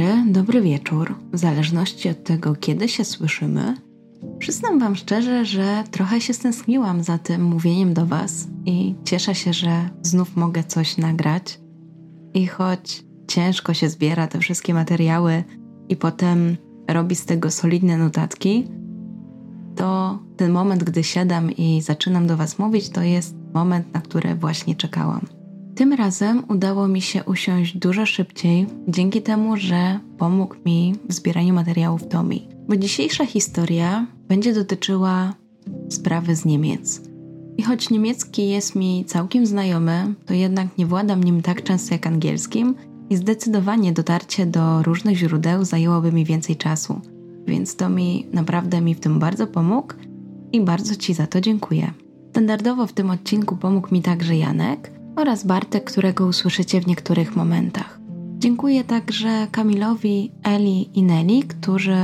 dobry, dobry wieczór. W zależności od tego, kiedy się słyszymy, przyznam Wam szczerze, że trochę się stęskniłam za tym mówieniem do Was i cieszę się, że znów mogę coś nagrać. I choć ciężko się zbiera te wszystkie materiały i potem robi z tego solidne notatki, to ten moment, gdy siadam i zaczynam do Was mówić, to jest moment, na który właśnie czekałam. Tym razem udało mi się usiąść dużo szybciej, dzięki temu, że pomógł mi w zbieraniu materiałów Tomi. Bo dzisiejsza historia będzie dotyczyła sprawy z Niemiec. I choć niemiecki jest mi całkiem znajomy, to jednak nie władam nim tak często jak angielskim i zdecydowanie dotarcie do różnych źródeł zajęłoby mi więcej czasu. Więc to mi naprawdę mi w tym bardzo pomógł i bardzo Ci za to dziękuję. Standardowo w tym odcinku pomógł mi także Janek, oraz Bartek, którego usłyszycie w niektórych momentach. Dziękuję także Kamilowi, Eli i Nelly, którzy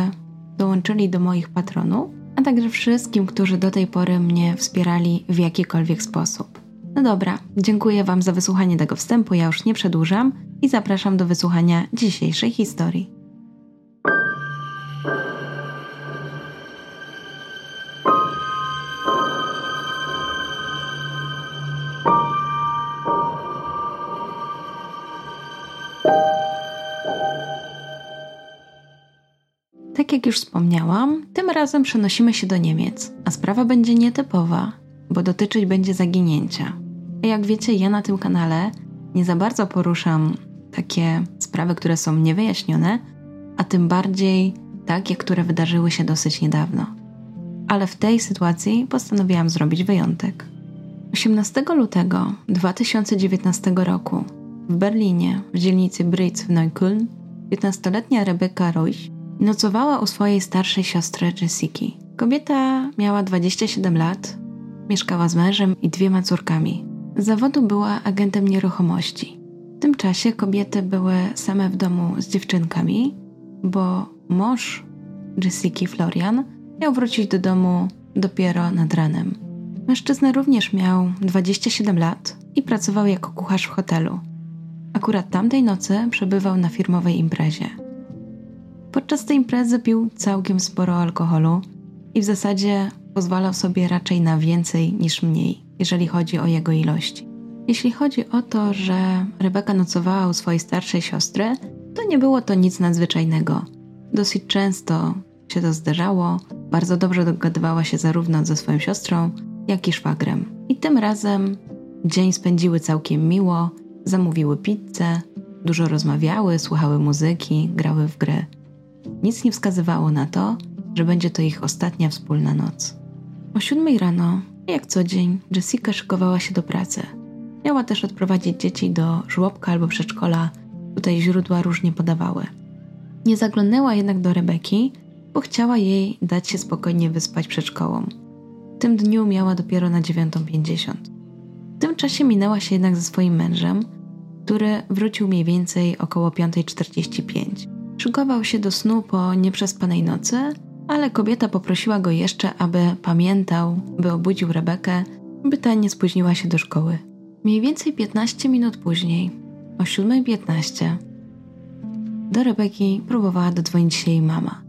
dołączyli do moich patronów, a także wszystkim, którzy do tej pory mnie wspierali w jakikolwiek sposób. No dobra, dziękuję Wam za wysłuchanie tego wstępu, ja już nie przedłużam i zapraszam do wysłuchania dzisiejszej historii. Jak już wspomniałam, tym razem przenosimy się do Niemiec, a sprawa będzie nietypowa, bo dotyczyć będzie zaginięcia. Jak wiecie, ja na tym kanale nie za bardzo poruszam takie sprawy, które są niewyjaśnione, a tym bardziej takie, które wydarzyły się dosyć niedawno. Ale w tej sytuacji postanowiłam zrobić wyjątek. 18 lutego 2019 roku w Berlinie, w dzielnicy Britz w Neukölln, 15-letnia Rebecca Royś Nocowała u swojej starszej siostry Jessiki. Kobieta miała 27 lat, mieszkała z mężem i dwiema córkami. Z zawodu była agentem nieruchomości. W tym czasie kobiety były same w domu z dziewczynkami, bo mąż Jessiki, Florian, miał wrócić do domu dopiero nad ranem. Mężczyzna również miał 27 lat i pracował jako kucharz w hotelu. Akurat tamtej nocy przebywał na firmowej imprezie. Podczas tej imprezy pił całkiem sporo alkoholu i w zasadzie pozwalał sobie raczej na więcej niż mniej, jeżeli chodzi o jego ilości. Jeśli chodzi o to, że Rebeka nocowała u swojej starszej siostry, to nie było to nic nadzwyczajnego. Dosyć często się to zdarzało, bardzo dobrze dogadywała się zarówno ze swoją siostrą, jak i szwagrem. I tym razem dzień spędziły całkiem miło, zamówiły pizzę, dużo rozmawiały, słuchały muzyki, grały w gry. Nic nie wskazywało na to, że będzie to ich ostatnia wspólna noc. O siódmej rano, jak co dzień, Jessica szykowała się do pracy. Miała też odprowadzić dzieci do żłobka albo przedszkola, tutaj źródła różnie podawały. Nie zaglądnęła jednak do Rebeki, bo chciała jej dać się spokojnie wyspać przed szkołą. W tym dniu miała dopiero na 9.50. W tym czasie minęła się jednak ze swoim mężem, który wrócił mniej więcej około 5.45. Szykował się do snu po nieprzespanej nocy, ale kobieta poprosiła go jeszcze, aby pamiętał, by obudził Rebekę, by ta nie spóźniła się do szkoły. Mniej więcej 15 minut później, o 7.15, do Rebeki próbowała dodzwonić się jej mama.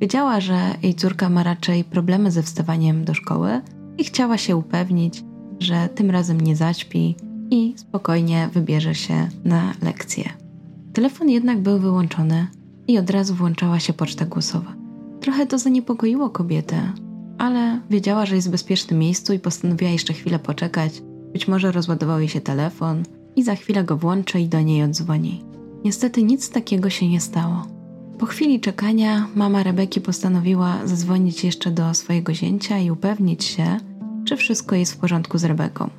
Wiedziała, że jej córka ma raczej problemy ze wstawaniem do szkoły i chciała się upewnić, że tym razem nie zaćpi i spokojnie wybierze się na lekcję. Telefon jednak był wyłączony i od razu włączała się poczta głosowa. Trochę to zaniepokoiło kobietę, ale wiedziała, że jest w bezpiecznym miejscu i postanowiła jeszcze chwilę poczekać. Być może rozładował jej się telefon i za chwilę go włączy i do niej odzwoni. Niestety nic takiego się nie stało. Po chwili czekania mama Rebeki postanowiła zadzwonić jeszcze do swojego zięcia i upewnić się, czy wszystko jest w porządku z Rebeką.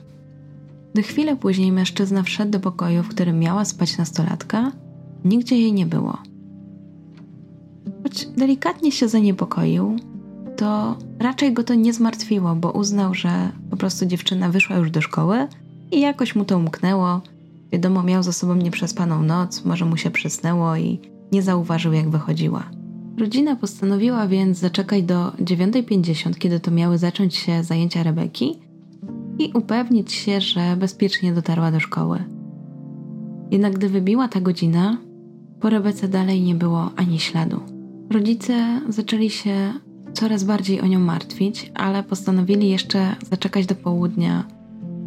Gdy chwilę później mężczyzna wszedł do pokoju, w którym miała spać nastolatka, nigdzie jej nie było. Choć delikatnie się zaniepokoił, to raczej go to nie zmartwiło, bo uznał, że po prostu dziewczyna wyszła już do szkoły i jakoś mu to umknęło. Wiadomo, miał za sobą nieprzespaną noc, może mu się przysnęło i nie zauważył, jak wychodziła. Rodzina postanowiła więc zaczekać do 9.50, kiedy to miały zacząć się zajęcia Rebeki i upewnić się, że bezpiecznie dotarła do szkoły. Jednak gdy wybiła ta godzina, Po Rebece dalej nie było ani śladu. Rodzice zaczęli się coraz bardziej o nią martwić, ale postanowili jeszcze zaczekać do południa.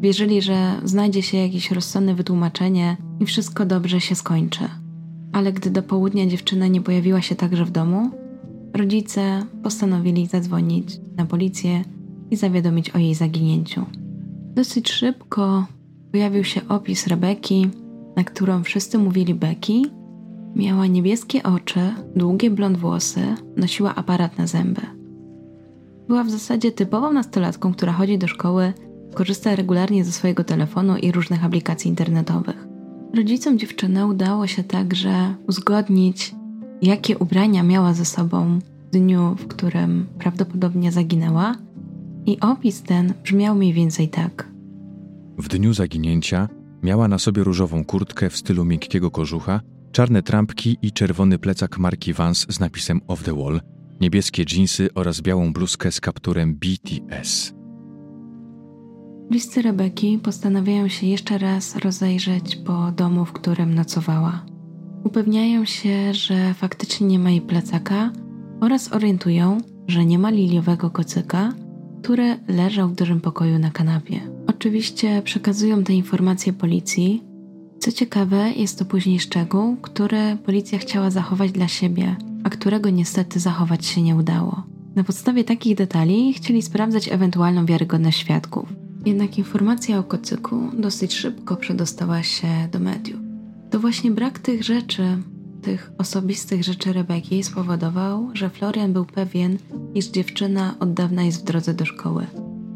Wierzyli, że znajdzie się jakieś rozsądne wytłumaczenie i wszystko dobrze się skończy. Ale gdy do południa dziewczyna nie pojawiła się także w domu, rodzice postanowili zadzwonić na policję i zawiadomić o jej zaginięciu. Dosyć szybko pojawił się opis Rebeki, na którą wszyscy mówili Becky. Miała niebieskie oczy, długie blond włosy, nosiła aparat na zęby. Była w zasadzie typową nastolatką, która chodzi do szkoły, korzysta regularnie ze swojego telefonu i różnych aplikacji internetowych. Rodzicom dziewczyny udało się także uzgodnić, jakie ubrania miała ze sobą w dniu, w którym prawdopodobnie zaginęła, i opis ten brzmiał mniej więcej tak. W dniu zaginięcia miała na sobie różową kurtkę w stylu miękkiego kożucha, czarne trampki i czerwony plecak marki Vans z napisem Off the Wall, niebieskie dżinsy oraz białą bluzkę z kapturem BTS. Bliscy Rebeki postanawiają się jeszcze raz rozejrzeć po domu, w którym nocowała. Upewniają się, że faktycznie nie ma jej plecaka oraz orientują, że nie ma liliowego kocyka, który leżał w dużym pokoju na kanapie. Oczywiście przekazują te informacje policji. Co ciekawe, jest to później szczegół, który policja chciała zachować dla siebie, a którego niestety zachować się nie udało. Na podstawie takich detali chcieli sprawdzać ewentualną wiarygodność świadków. Jednak informacja o kocyku dosyć szybko przedostała się do mediów. To właśnie brak tych rzeczy, tych osobistych rzeczy Rebeki spowodował, że Florian był pewien, iż dziewczyna od dawna jest w drodze do szkoły.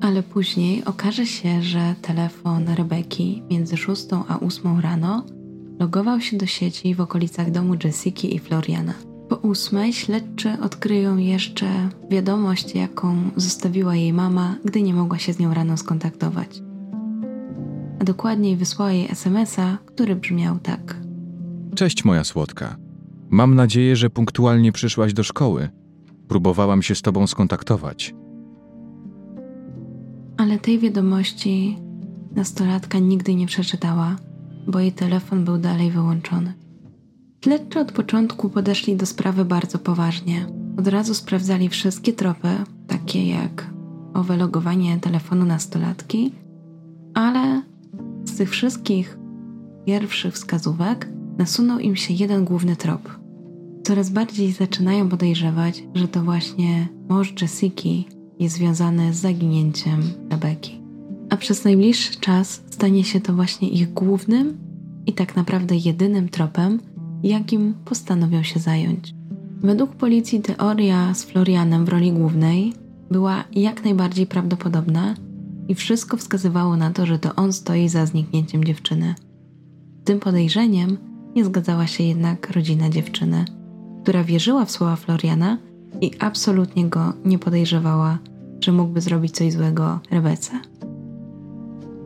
Ale później okaże się, że telefon Rebeki między 6 a 8 rano logował się do sieci w okolicach domu Jessiki i Floriana. Po ósmej śledczy odkryją jeszcze wiadomość, jaką zostawiła jej mama, gdy nie mogła się z nią rano skontaktować. A dokładniej wysłała jej SMS-a, który brzmiał tak. Cześć moja słodka. Mam nadzieję, że punktualnie przyszłaś do szkoły. Próbowałam się z tobą skontaktować. Ale tej wiadomości nastolatka nigdy nie przeczytała, bo jej telefon był dalej wyłączony. Śledczy od początku podeszli do sprawy bardzo poważnie. Od razu sprawdzali wszystkie tropy, takie jak owe logowanie telefonu nastolatki, ale z tych wszystkich pierwszych wskazówek nasunął im się jeden główny trop. Coraz bardziej zaczynają podejrzewać, że to właśnie mąż Jessiki jest związany z zaginięciem Rebeki. A przez najbliższy czas stanie się to właśnie ich głównym i tak naprawdę jedynym tropem, jakim postanowią się zająć. Według policji teoria z Florianem w roli głównej była jak najbardziej prawdopodobna i wszystko wskazywało na to, że to on stoi za zniknięciem dziewczyny. Tym podejrzeniem nie zgadzała się jednak rodzina dziewczyny, która wierzyła w słowa Floriana i absolutnie go nie podejrzewała, że mógłby zrobić coś złego Rebece.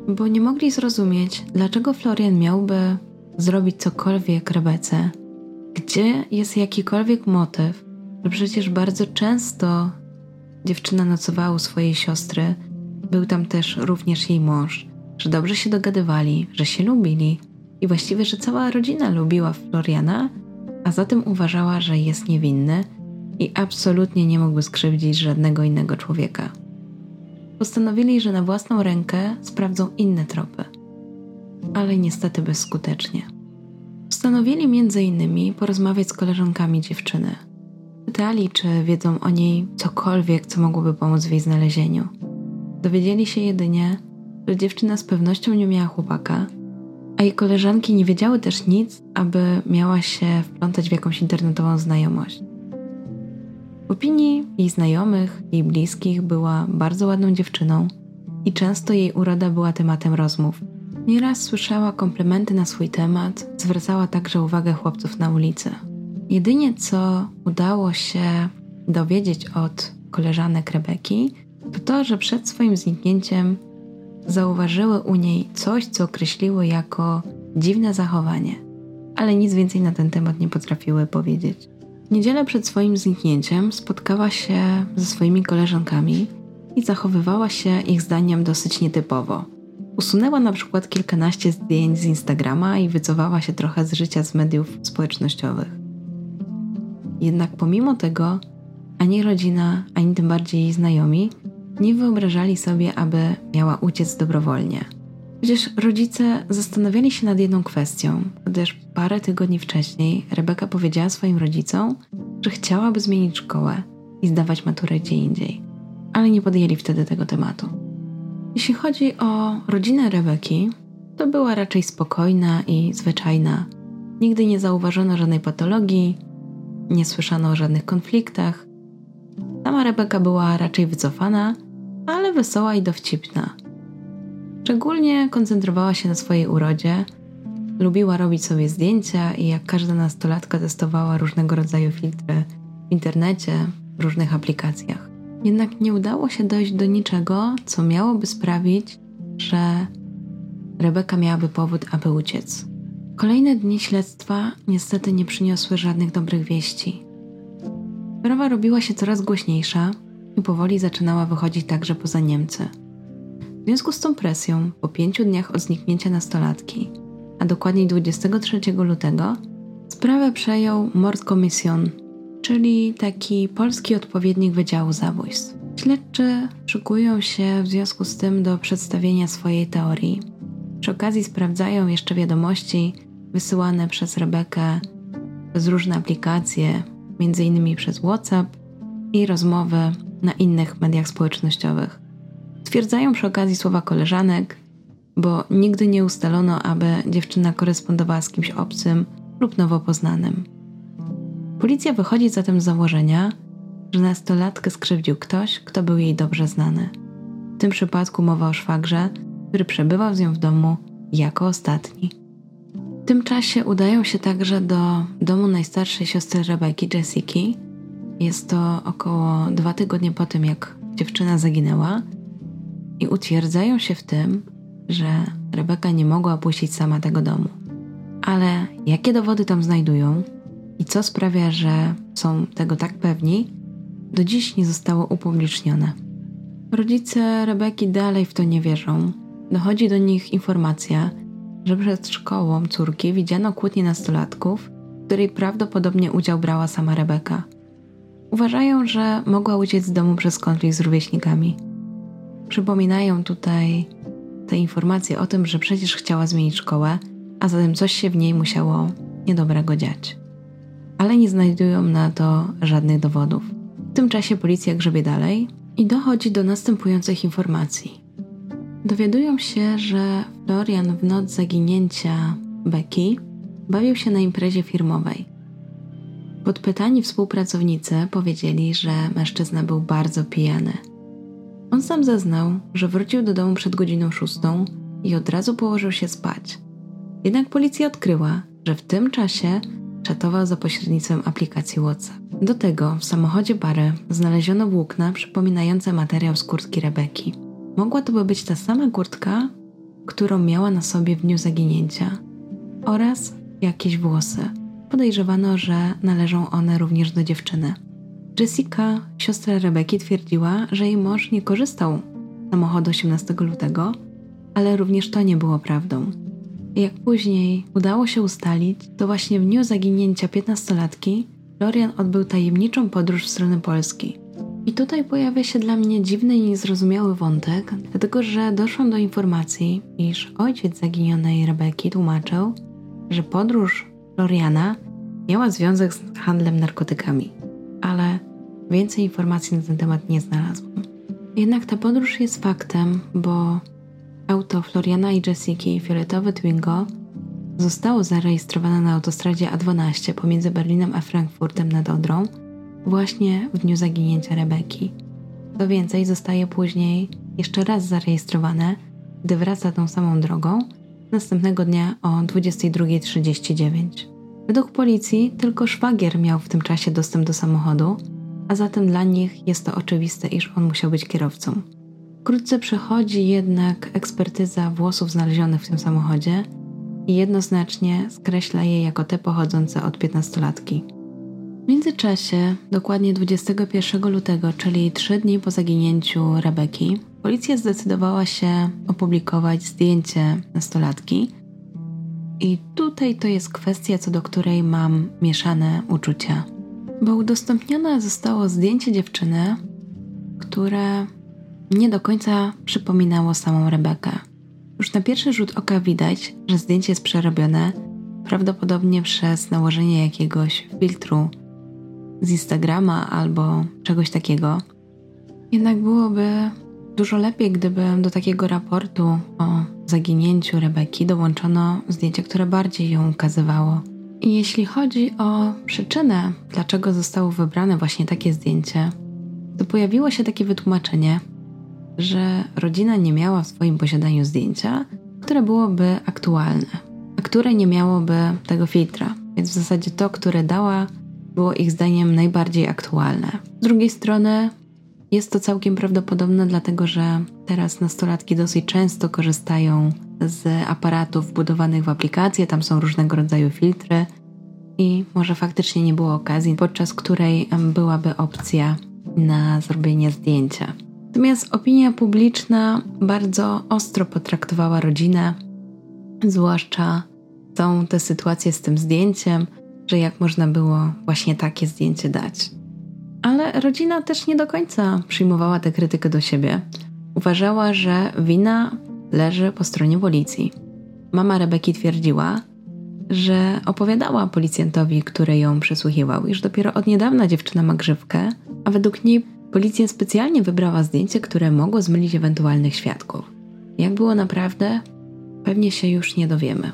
Bo nie mogli zrozumieć, dlaczego Florian miałby zrobić cokolwiek Rebece, gdzie jest jakikolwiek motyw, że przecież bardzo często dziewczyna nocowała u swojej siostry, był tam też również jej mąż, że dobrze się dogadywali, że się lubili. I właściwie, że cała rodzina lubiła Floriana, a zatem uważała, że jest niewinny i absolutnie nie mógłby skrzywdzić żadnego innego człowieka. Postanowili, że na własną rękę sprawdzą inne tropy, ale niestety bezskutecznie. Postanowili między innymi porozmawiać z koleżankami dziewczyny. Pytali, czy wiedzą o niej cokolwiek, co mogłoby pomóc w jej znalezieniu. Dowiedzieli się jedynie, że dziewczyna z pewnością nie miała chłopaka, a jej koleżanki nie wiedziały też nic, aby miała się wplątać w jakąś internetową znajomość. W opinii jej znajomych, jej bliskich była bardzo ładną dziewczyną i często jej uroda była tematem rozmów. Nieraz słyszała komplementy na swój temat, zwracała także uwagę chłopców na ulicy. Jedynie co udało się dowiedzieć od koleżanek Rebeki, to to, że przed swoim zniknięciem zauważyły u niej coś, co określiły jako dziwne zachowanie, ale nic więcej na ten temat nie potrafiły powiedzieć. Niedzielę przed swoim zniknięciem spotkała się ze swoimi koleżankami i zachowywała się ich zdaniem dosyć nietypowo. Usunęła na przykład kilkanaście zdjęć z Instagrama i wycofała się trochę z życia z mediów społecznościowych. Jednak pomimo tego ani rodzina, ani tym bardziej jej znajomi nie wyobrażali sobie, aby miała uciec dobrowolnie. Przecież rodzice zastanawiali się nad jedną kwestią, gdyż parę tygodni wcześniej Rebeka powiedziała swoim rodzicom, że chciałaby zmienić szkołę i zdawać maturę gdzie indziej, ale nie podjęli wtedy tego tematu. Jeśli chodzi o rodzinę Rebeki, to była raczej spokojna i zwyczajna. Nigdy nie zauważono żadnej patologii, nie słyszano o żadnych konfliktach. Sama Rebeka była raczej wycofana, ale wesoła i dowcipna. Szczególnie koncentrowała się na swojej urodzie, lubiła robić sobie zdjęcia i jak każda nastolatka testowała różnego rodzaju filtry w internecie, w różnych aplikacjach. Jednak nie udało się dojść do niczego, co miałoby sprawić, że Rebeka miałaby powód, aby uciec. Kolejne dni śledztwa niestety nie przyniosły żadnych dobrych wieści. Sprawa robiła się coraz głośniejsza i powoli zaczynała wychodzić także poza Niemcy. W związku z tą presją, po pięciu dniach od zniknięcia nastolatki, a dokładniej 23 lutego, sprawę przejął Mordkommission, czyli taki polski odpowiednik Wydziału Zabójstw. Śledczy szykują się w związku z tym do przedstawienia swojej teorii. Przy okazji sprawdzają jeszcze wiadomości wysyłane przez Rebekę przez różne aplikacje, m.in. przez WhatsApp i rozmowy na innych mediach społecznościowych. Stwierdzają przy okazji słowa koleżanek, bo nigdy nie ustalono, aby dziewczyna korespondowała z kimś obcym lub nowo poznanym. Policja wychodzi zatem z założenia, że nastolatkę skrzywdził ktoś, kto był jej dobrze znany. W tym przypadku mowa o szwagrze, który przebywał z nią w domu jako ostatni. W tym czasie udają się także do domu najstarszej siostry Rebeki, Jessiki. Jest to około dwa tygodnie po tym, jak dziewczyna zaginęła, i utwierdzają się w tym, że Rebeka nie mogła opuścić sama tego domu. Ale jakie dowody tam znajdują i co sprawia, że są tego tak pewni, do dziś nie zostało upublicznione. Rodzice Rebeki dalej w to nie wierzą. Dochodzi do nich informacja, że przed szkołą córki widziano kłótnię nastolatków, w której prawdopodobnie udział brała sama Rebeka. Uważają, że mogła uciec z domu przez konflikt z rówieśnikami. Przypominają tutaj te informacje o tym, że przecież chciała zmienić szkołę, a zatem coś się w niej musiało niedobrego dziać. Ale nie znajdują na to żadnych dowodów. W tym czasie policja grzebie dalej i dochodzi do następujących informacji. Dowiadują się, że Florian w noc zaginięcia Becky bawił się na imprezie firmowej. Podpytani współpracownicy powiedzieli, że mężczyzna był bardzo pijany. On sam zeznał, że wrócił do domu przed godziną szóstą i od razu położył się spać. Jednak policja odkryła, że w tym czasie czatował za pośrednictwem aplikacji WhatsApp. Do tego w samochodzie Bary znaleziono włókna przypominające materiał z kurtki Rebeki. Mogła to być ta sama kurtka, którą miała na sobie w dniu zaginięcia, oraz jakieś włosy. Podejrzewano, że należą one również do dziewczyny. Jessica, siostra Rebeki, twierdziła, że jej mąż nie korzystał z samochodu 18 lutego, ale również to nie było prawdą. Jak później udało się ustalić, to właśnie w dniu zaginięcia 15-latki Florian odbył tajemniczą podróż w stronę Polski. I tutaj pojawia się dla mnie dziwny i niezrozumiały wątek, dlatego że doszłam do informacji, iż ojciec zaginionej Rebeki tłumaczył, że podróż Floriana miała związek z handlem narkotykami, ale więcej informacji na ten temat nie znalazłam. Jednak ta podróż jest faktem, bo auto Floriana i Jessiki fioletowe Twingo zostało zarejestrowane na autostradzie A12 pomiędzy Berlinem a Frankfurtem nad Odrą właśnie w dniu zaginięcia Rebeki. Co więcej, zostaje później jeszcze raz zarejestrowane, gdy wraca tą samą drogą, następnego dnia o 22.39. Według policji tylko szwagier miał w tym czasie dostęp do samochodu, a zatem dla nich jest to oczywiste, iż on musiał być kierowcą. Wkrótce przechodzi jednak ekspertyza włosów znalezionych w tym samochodzie i jednoznacznie skreśla je jako te pochodzące od 15-latki. W międzyczasie, dokładnie 21 lutego, czyli trzy dni po zaginięciu Rebeki, policja zdecydowała się opublikować zdjęcie nastolatki. I tutaj to jest kwestia, co do której mam mieszane uczucia. Bo udostępnione zostało zdjęcie dziewczyny, które nie do końca przypominało samą Rebekę. Już na pierwszy rzut oka widać, że zdjęcie jest przerobione, prawdopodobnie przez nałożenie jakiegoś filtru z Instagrama albo czegoś takiego. Jednak byłoby dużo lepiej, gdyby do takiego raportu o zaginięciu Rebeki dołączono zdjęcie, które bardziej ją ukazywało. I jeśli chodzi o przyczynę, dlaczego zostało wybrane właśnie takie zdjęcie, to pojawiło się takie wytłumaczenie, że rodzina nie miała w swoim posiadaniu zdjęcia, które byłoby aktualne, a które nie miałoby tego filtra. Więc w zasadzie to, które dała, było ich zdaniem najbardziej aktualne. Z drugiej strony jest to całkiem prawdopodobne, dlatego że teraz nastolatki dosyć często korzystają z aparatów wbudowanych w aplikację, tam są różnego rodzaju filtry i może faktycznie nie było okazji, podczas której byłaby opcja na zrobienie zdjęcia. Natomiast opinia publiczna bardzo ostro potraktowała rodzinę, zwłaszcza tą tę sytuację z tym zdjęciem, że jak można było właśnie takie zdjęcie dać. Ale rodzina też nie do końca przyjmowała tę krytykę do siebie. Uważała, że wina leży po stronie policji. Mama Rebeki twierdziła, że opowiadała policjantowi, który ją przesłuchiwał, iż dopiero od niedawna dziewczyna ma grzywkę, a według niej policja specjalnie wybrała zdjęcie, które mogło zmylić ewentualnych świadków. Jak było naprawdę, pewnie się już nie dowiemy.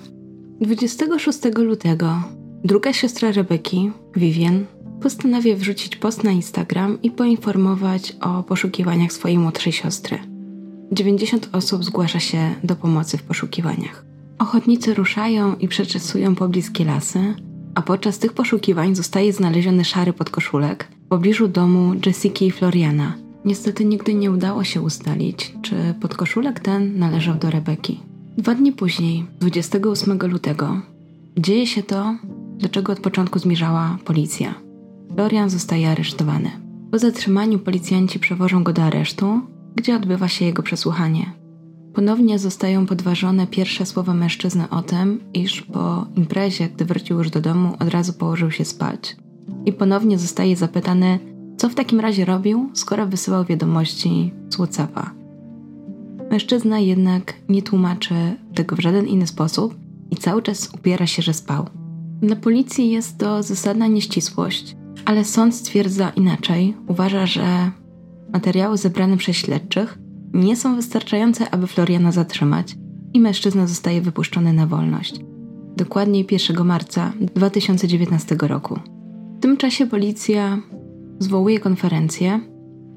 26 lutego druga siostra Rebeki, Vivian, postanawia wrzucić post na Instagram i poinformować o poszukiwaniach swojej młodszej siostry. 90 osób zgłasza się do pomocy w poszukiwaniach. Ochotnicy ruszają i przeczesują pobliskie lasy, a podczas tych poszukiwań zostaje znaleziony szary podkoszulek w pobliżu domu Jessica i Floriana. Niestety nigdy nie udało się ustalić, czy podkoszulek ten należał do Rebeki. Dwa dni później, 28 lutego, dzieje się to, do czego od początku zmierzała policja. Florian zostaje aresztowany. Po zatrzymaniu policjanci przewożą go do aresztu, gdzie odbywa się jego przesłuchanie. Ponownie zostają podważone pierwsze słowa mężczyzny o tym, iż po imprezie, gdy wrócił już do domu, od razu położył się spać. I ponownie zostaje zapytany, co w takim razie robił, skoro wysyłał wiadomości z WhatsAppa. Mężczyzna jednak nie tłumaczy tego w żaden inny sposób i cały czas upiera się, że spał. Na policji jest to zasadna nieścisłość, ale sąd stwierdza inaczej. Uważa, że materiały zebrane przez śledczych nie są wystarczające, aby Floriana zatrzymać i mężczyzna zostaje wypuszczony na wolność. Dokładniej 1 marca 2019 roku. W tym czasie policja zwołuje konferencję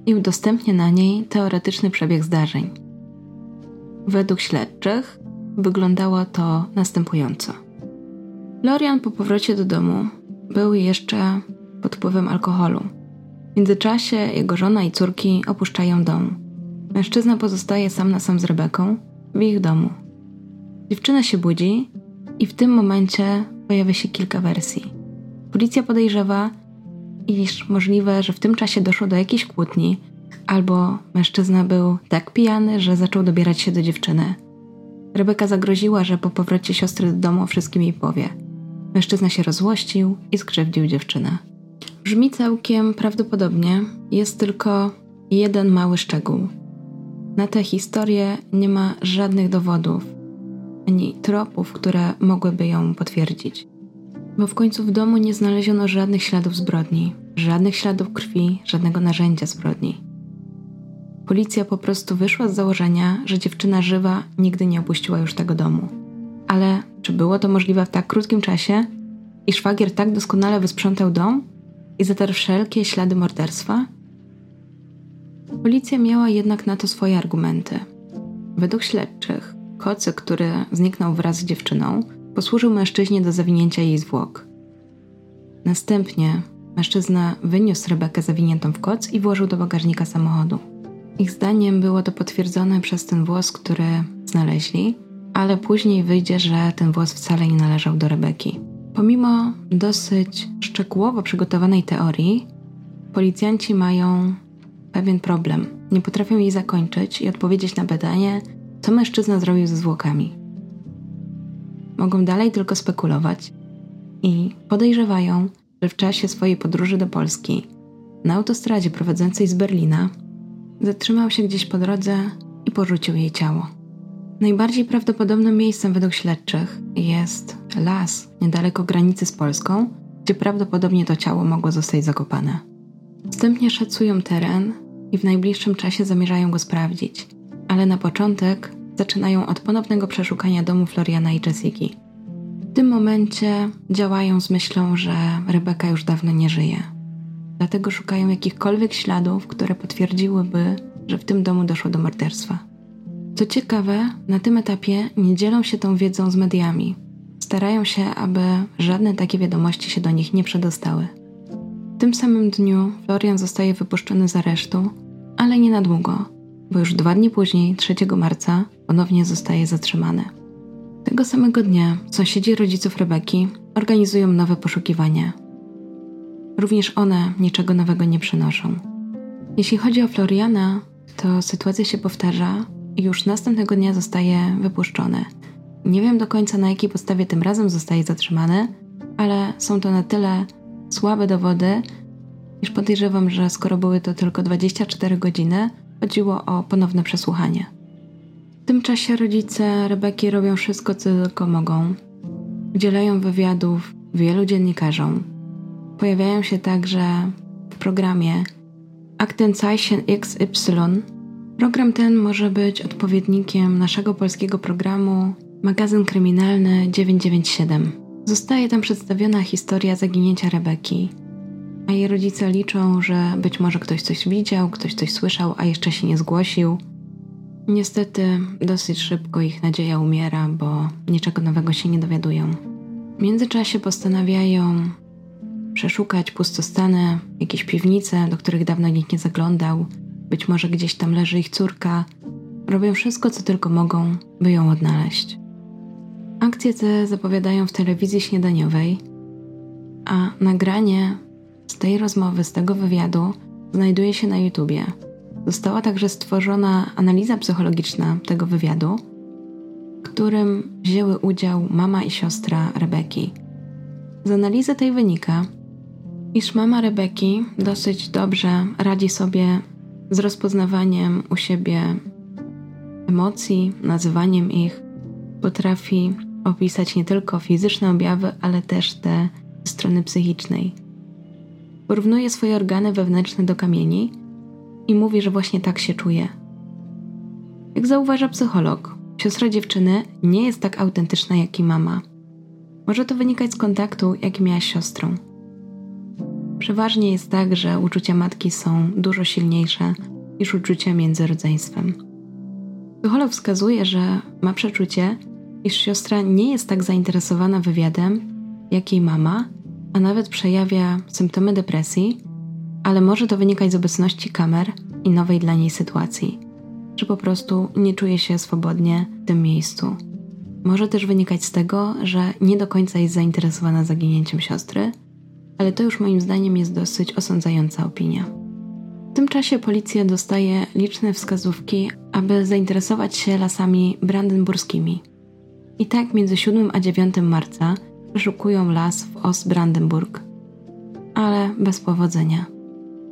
i udostępnia na niej teoretyczny przebieg zdarzeń. Według śledczych wyglądało to następująco. Florian po powrocie do domu był jeszcze pod wpływem alkoholu. W międzyczasie jego żona i córki opuszczają dom. Mężczyzna pozostaje sam na sam z Rebeką w ich domu. Dziewczyna się budzi i w tym momencie pojawia się kilka wersji. Policja podejrzewa, iż możliwe, że w tym czasie doszło do jakiejś kłótni, albo mężczyzna był tak pijany, że zaczął dobierać się do dziewczyny. Rebeka zagroziła, że po powrocie siostry do domu wszystkim jej powie. Mężczyzna się rozłościł i skrzywdził dziewczynę. Brzmi całkiem prawdopodobnie, jest tylko jeden mały szczegół. Na tę historię nie ma żadnych dowodów ani tropów, które mogłyby ją potwierdzić. Bo w końcu w domu nie znaleziono żadnych śladów zbrodni, żadnych śladów krwi, żadnego narzędzia zbrodni. Policja po prostu wyszła z założenia, że dziewczyna żywa nigdy nie opuściła już tego domu. Ale czy było to możliwe w tak krótkim czasie i szwagier tak doskonale wysprzątał dom i zatarł wszelkie ślady morderstwa? Policja miała jednak na to swoje argumenty. Według śledczych, kocy, który zniknął wraz z dziewczyną, posłużył mężczyźnie do zawinięcia jej zwłok. Następnie mężczyzna wyniósł Rebekę zawiniętą w koc i włożył do bagażnika samochodu. Ich zdaniem było to potwierdzone przez ten włos, który znaleźli, ale później wyjdzie, że ten włos wcale nie należał do Rebeki. Pomimo dosyć szczegółowo przygotowanej teorii, policjanci mają pewien problem. nie potrafią jej zakończyć i odpowiedzieć na pytanie, co mężczyzna zrobił ze zwłokami. Mogą dalej tylko spekulować i podejrzewają, że w czasie swojej podróży do Polski na autostradzie prowadzącej z Berlina zatrzymał się gdzieś po drodze i porzucił jej ciało. Najbardziej prawdopodobnym miejscem według śledczych jest las niedaleko granicy z Polską, gdzie prawdopodobnie to ciało mogło zostać zakopane. Wstępnie szacują teren i w najbliższym czasie zamierzają go sprawdzić, ale na początek zaczynają od ponownego przeszukania domu Floriana i Jessiki. W tym momencie działają z myślą, że Rebeka już dawno nie żyje. Dlatego szukają jakichkolwiek śladów, które potwierdziłyby, że w tym domu doszło do morderstwa. Co ciekawe, na tym etapie nie dzielą się tą wiedzą z mediami. Starają się, aby żadne takie wiadomości się do nich nie przedostały. W tym samym dniu Florian zostaje wypuszczony z aresztu, ale nie na długo, bo już dwa dni później, 3 marca, ponownie zostaje zatrzymany. Tego samego dnia sąsiedzi rodziców Rebeki organizują nowe poszukiwania. Również one niczego nowego nie przynoszą. Jeśli chodzi o Floriana, to sytuacja się powtarza już następnego dnia zostaje wypuszczony. Nie wiem do końca na jakiej podstawie tym razem zostaje zatrzymany, ale są to na tyle słabe dowody, iż podejrzewam, że skoro były to tylko 24 godziny, chodziło o ponowne przesłuchanie. W tym czasie rodzice Rebeki robią wszystko, co tylko mogą. Udzielają wywiadów wielu dziennikarzom. Pojawiają się także w programie Aktenzeichen XY. Program ten może być odpowiednikiem naszego polskiego programu Magazyn Kryminalny 997. Zostaje tam przedstawiona historia zaginięcia Rebeki, a jej rodzice liczą, że być może ktoś coś widział, ktoś coś słyszał, a jeszcze się nie zgłosił. Niestety, dosyć szybko ich nadzieja umiera, bo niczego nowego się nie dowiadują. W międzyczasie postanawiają przeszukać pustostany, jakieś piwnice, do których dawno nikt nie zaglądał. Być może gdzieś tam leży ich córka. Robią wszystko, co tylko mogą, by ją odnaleźć. Akcje te zapowiadają w telewizji śniadaniowej, a nagranie z tej rozmowy, z tego wywiadu znajduje się na YouTubie. Została także stworzona analiza psychologiczna tego wywiadu, w którym wzięły udział mama i siostra Rebeki. Z analizy tej wynika, iż mama Rebeki dosyć dobrze radzi sobie z rozpoznawaniem u siebie emocji, nazywaniem ich, potrafi opisać nie tylko fizyczne objawy, ale też te strony psychicznej. Porównuje swoje organy wewnętrzne do kamieni i mówi, że właśnie tak się czuje. Jak zauważa psycholog, siostra dziewczyny nie jest tak autentyczna jak i mama. Może to wynikać z kontaktu, jaki miała z siostrą. Przeważnie jest tak, że uczucia matki są dużo silniejsze niż uczucia między rodzeństwem. Psycholog wskazuje, że ma przeczucie, iż siostra nie jest tak zainteresowana wywiadem, jak jej mama, a nawet przejawia symptomy depresji, ale może to wynikać z obecności kamer i nowej dla niej sytuacji, że po prostu nie czuje się swobodnie w tym miejscu. Może też wynikać z tego, że nie do końca jest zainteresowana zaginięciem siostry, ale to już moim zdaniem jest dosyć osądzająca opinia. W tym czasie policja dostaje liczne wskazówki, aby zainteresować się lasami brandenburskimi. I tak między 7 a 9 marca przeszukują las w Ostbrandenburg, ale bez powodzenia.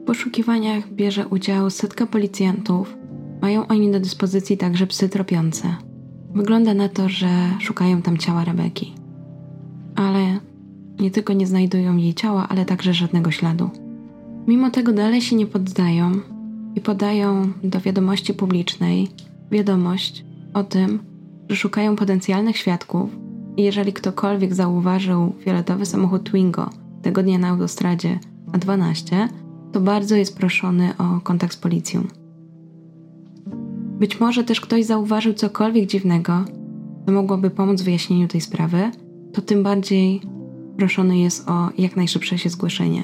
W poszukiwaniach bierze udział setka policjantów, mają oni do dyspozycji także psy tropiące. Wygląda na to, że szukają tam ciała Rebeki. Ale nie tylko nie znajdują jej ciała, ale także żadnego śladu. Mimo tego dalej się nie poddają i podają do wiadomości publicznej wiadomość o tym, że szukają potencjalnych świadków i jeżeli ktokolwiek zauważył fioletowy samochód Twingo tego dnia na autostradzie A12, to bardzo jest proszony o kontakt z policją. Być może też ktoś zauważył cokolwiek dziwnego, co mogłoby pomóc w wyjaśnieniu tej sprawy, to tym bardziej proszony jest o jak najszybsze się zgłoszenie.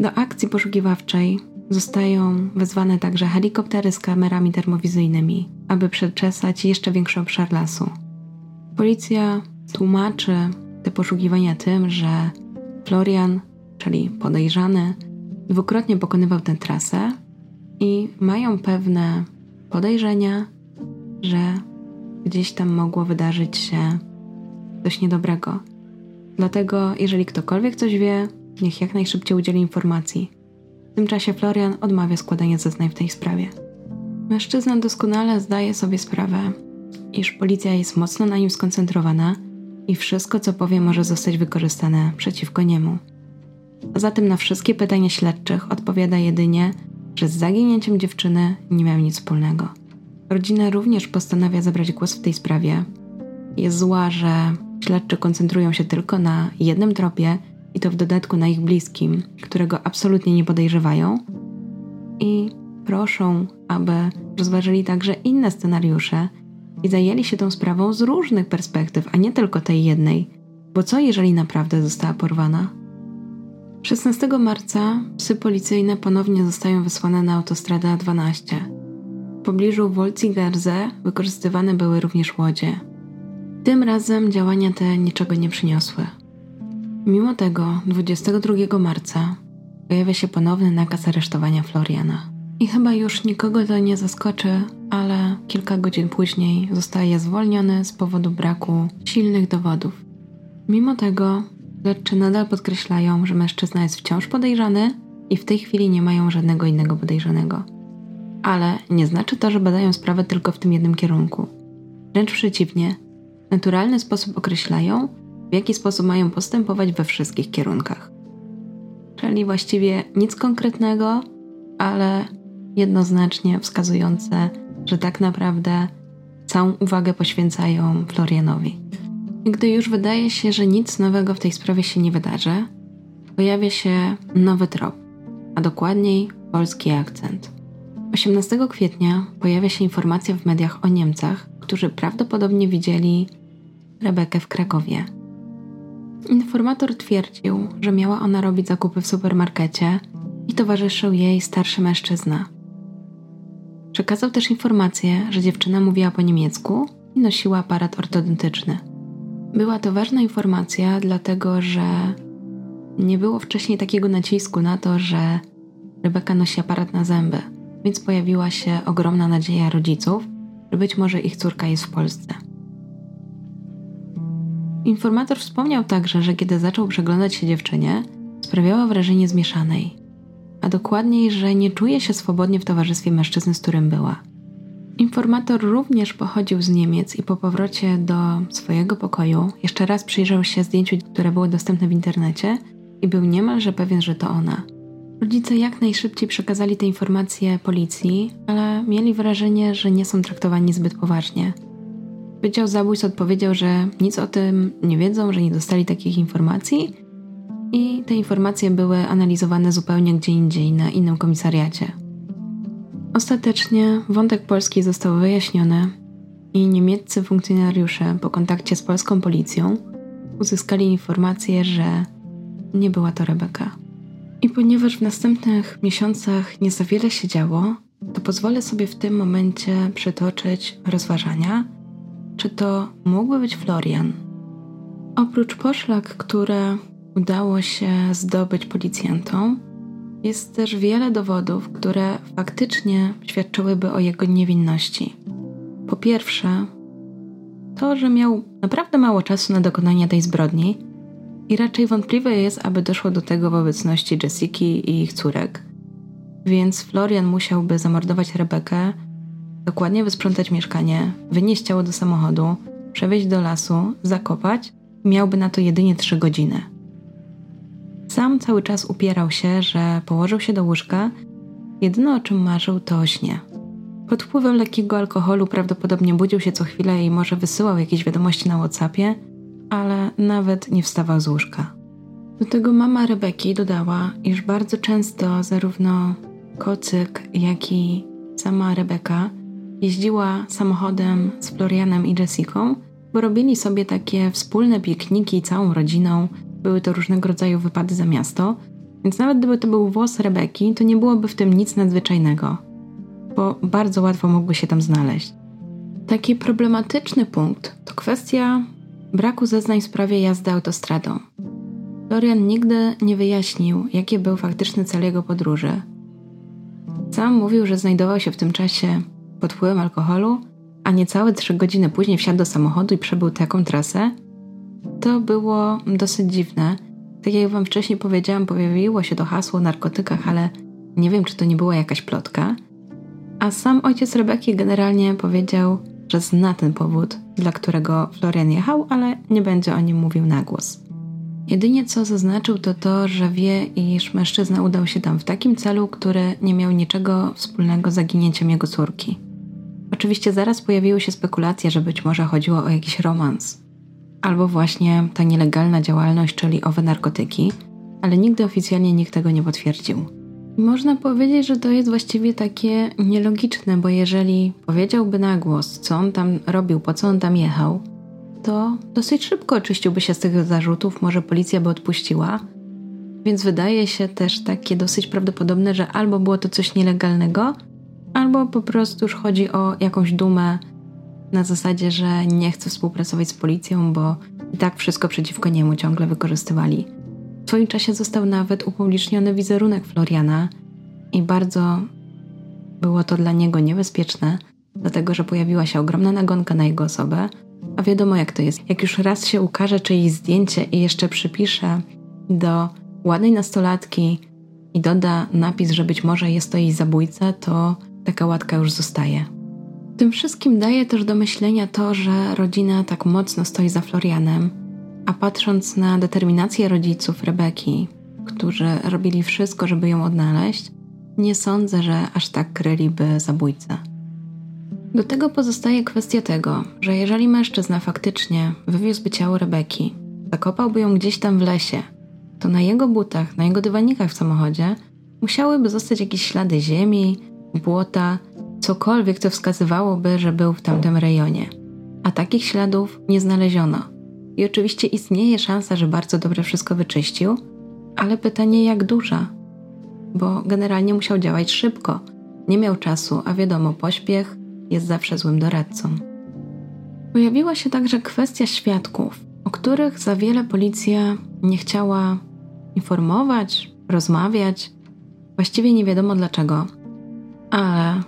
Do akcji poszukiwawczej zostają wezwane także helikoptery z kamerami termowizyjnymi, aby przeczesać jeszcze większy obszar lasu. Policja tłumaczy te poszukiwania tym, że Florian, czyli podejrzany, dwukrotnie pokonywał tę trasę i mają pewne podejrzenia, że gdzieś tam mogło wydarzyć się coś niedobrego. Dlatego, jeżeli ktokolwiek coś wie, niech jak najszybciej udzieli informacji. W tym czasie Florian odmawia składania zeznań w tej sprawie. Mężczyzna doskonale zdaje sobie sprawę, iż policja jest mocno na nim skoncentrowana i wszystko, co powie, może zostać wykorzystane przeciwko niemu. Zatem na wszystkie pytania śledczych odpowiada jedynie, że z zaginięciem dziewczyny nie miał nic wspólnego. Rodzina również postanawia zabrać głos w tej sprawie. Jest zła, że śledczy koncentrują się tylko na jednym tropie i to w dodatku na ich bliskim, którego absolutnie nie podejrzewają. I proszą, aby rozważyli także inne scenariusze i zajęli się tą sprawą z różnych perspektyw, a nie tylko tej jednej, bo co jeżeli naprawdę została porwana? 16 marca psy policyjne ponownie zostają wysłane na autostradę A12. W pobliżu Wolzigerze wykorzystywane były również łodzie. Tym razem działania te niczego nie przyniosły. Mimo tego 22 marca pojawia się ponowny nakaz aresztowania Floriana. I chyba już nikogo to nie zaskoczy, ale kilka godzin później zostaje zwolniony z powodu braku silnych dowodów. Mimo tego śledczy nadal podkreślają, że mężczyzna jest wciąż podejrzany i w tej chwili nie mają żadnego innego podejrzanego. Ale nie znaczy to, że badają sprawę tylko w tym jednym kierunku. Wręcz przeciwnie, naturalny sposób określają, w jaki sposób mają postępować we wszystkich kierunkach. Czyli właściwie nic konkretnego, ale jednoznacznie wskazujące, że tak naprawdę całą uwagę poświęcają Florianowi. I gdy już wydaje się, że nic nowego w tej sprawie się nie wydarzy, pojawia się nowy trop, a dokładniej polski akcent. 18 kwietnia pojawia się informacja w mediach o Niemcach, którzy prawdopodobnie widzieli Rebekę w Krakowie. Informator twierdził, że miała ona robić zakupy w supermarkecie i towarzyszył jej starszy mężczyzna. Przekazał też informację, że dziewczyna mówiła po niemiecku i nosiła aparat ortodontyczny. Była to ważna informacja, dlatego że nie było wcześniej takiego nacisku na to, że Rebeka nosi aparat na zęby, więc pojawiła się ogromna nadzieja rodziców, że być może ich córka jest w Polsce. Informator wspomniał także, że kiedy zaczął przeglądać się dziewczynie, sprawiała wrażenie zmieszanej a dokładniej, że nie czuje się swobodnie w towarzystwie mężczyzny, z którym była. Informator również pochodził z Niemiec i po powrocie do swojego pokoju jeszcze raz przyjrzał się zdjęciu, które było dostępne w internecie i był niemalże pewien, że to ona. Rodzice jak najszybciej przekazali te informacje policji, ale mieli wrażenie, że nie są traktowani zbyt poważnie. Wydział Zabójstw odpowiedział, że nic o tym nie wiedzą, że nie dostali takich informacji i te informacje były analizowane zupełnie gdzie indziej, na innym komisariacie. Ostatecznie wątek polski został wyjaśniony i niemieccy funkcjonariusze po kontakcie z polską policją uzyskali informację, że nie była to Rebeka. I ponieważ w następnych miesiącach nie za wiele się działo, to pozwolę sobie w tym momencie przytoczyć rozważania, czy to mógłby być Florian. Oprócz poszlak, które udało się zdobyć policjantom, jest też wiele dowodów, które faktycznie świadczyłyby o jego niewinności. Po pierwsze, to, że miał naprawdę mało czasu na dokonanie tej zbrodni i raczej wątpliwe jest, aby doszło do tego w obecności Jessiki i ich córek. Więc Florian musiałby zamordować Rebekę, dokładnie wysprzątać mieszkanie, wynieść ciało do samochodu, przewieźć do lasu, zakopać i miałby na to jedynie 3 godziny. Sam cały czas upierał się, że położył się do łóżka. Jedyne o czym marzył to o śnie. Pod wpływem lekkiego alkoholu prawdopodobnie budził się co chwilę i może wysyłał jakieś wiadomości na WhatsAppie, ale nawet nie wstawał z łóżka. Do tego mama Rebeki dodała, iż bardzo często zarówno Kocyk, jak i sama Rebeka jeździła samochodem z Florianem i Jessiką, bo robili sobie takie wspólne pikniki całą rodziną były to różnego rodzaju wypady za miasto, więc nawet gdyby to był włos Rebeki, to nie byłoby w tym nic nadzwyczajnego, bo bardzo łatwo mógłby się tam znaleźć. Taki problematyczny punkt to kwestia braku zeznań w sprawie jazdy autostradą. Florian nigdy nie wyjaśnił, jaki był faktyczny cel jego podróży. Sam mówił, że znajdował się w tym czasie pod wpływem alkoholu, a niecałe trzy godziny później wsiadł do samochodu i przebył taką trasę. To było dosyć dziwne. Tak jak wam wcześniej powiedziałam, pojawiło się to hasło o narkotykach, ale nie wiem, czy to nie była jakaś plotka. A sam ojciec Rebeki generalnie powiedział, że zna ten powód, dla którego Florian jechał, ale nie będzie o nim mówił na głos. Jedynie co zaznaczył to to, że wie, iż mężczyzna udał się tam w takim celu, który nie miał niczego wspólnego z zaginięciem jego córki. Oczywiście zaraz pojawiły się spekulacje, że być może chodziło o jakiś romans, albo właśnie ta nielegalna działalność, czyli owe narkotyki, ale nigdy oficjalnie nikt tego nie potwierdził. Można powiedzieć, że to jest właściwie takie nielogiczne, bo jeżeli powiedziałby na głos, co on tam robił, po co on tam jechał, to dosyć szybko oczyściłby się z tych zarzutów, może policja by odpuściła. Więc wydaje się też takie dosyć prawdopodobne, że albo było to coś nielegalnego, albo po prostu już chodzi o jakąś dumę na zasadzie, że nie chce współpracować z policją, bo i tak wszystko przeciwko niemu ciągle wykorzystywali. W swoim czasie został nawet upubliczniony wizerunek Floriana i bardzo było to dla niego niebezpieczne, dlatego że pojawiła się ogromna nagonka na jego osobę, a wiadomo jak to jest. Jak już raz się ukaże czyjeś zdjęcie i jeszcze przypisze do ładnej nastolatki i doda napis, że być może jest to jej zabójca, to taka łatka już zostaje. Tym wszystkim daje też do myślenia to, że rodzina tak mocno stoi za Florianem, a patrząc na determinację rodziców Rebeki, którzy robili wszystko, żeby ją odnaleźć, nie sądzę, że aż tak kryliby zabójcę. Do tego pozostaje kwestia tego, że jeżeli mężczyzna faktycznie wywiózłby ciało Rebeki, zakopałby ją gdzieś tam w lesie, to na jego butach, na jego dywanikach w samochodzie musiałyby zostać jakieś ślady ziemi, błota, cokolwiek, co wskazywałoby, że był w tamtym rejonie. A takich śladów nie znaleziono. I oczywiście istnieje szansa, że bardzo dobrze wszystko wyczyścił, ale pytanie jak duża? Bo generalnie musiał działać szybko. Nie miał czasu, a wiadomo, pośpiech jest zawsze złym doradcą. Pojawiła się także kwestia świadków, o których za wiele policja nie chciała informować, rozmawiać. Właściwie nie wiadomo dlaczego, ale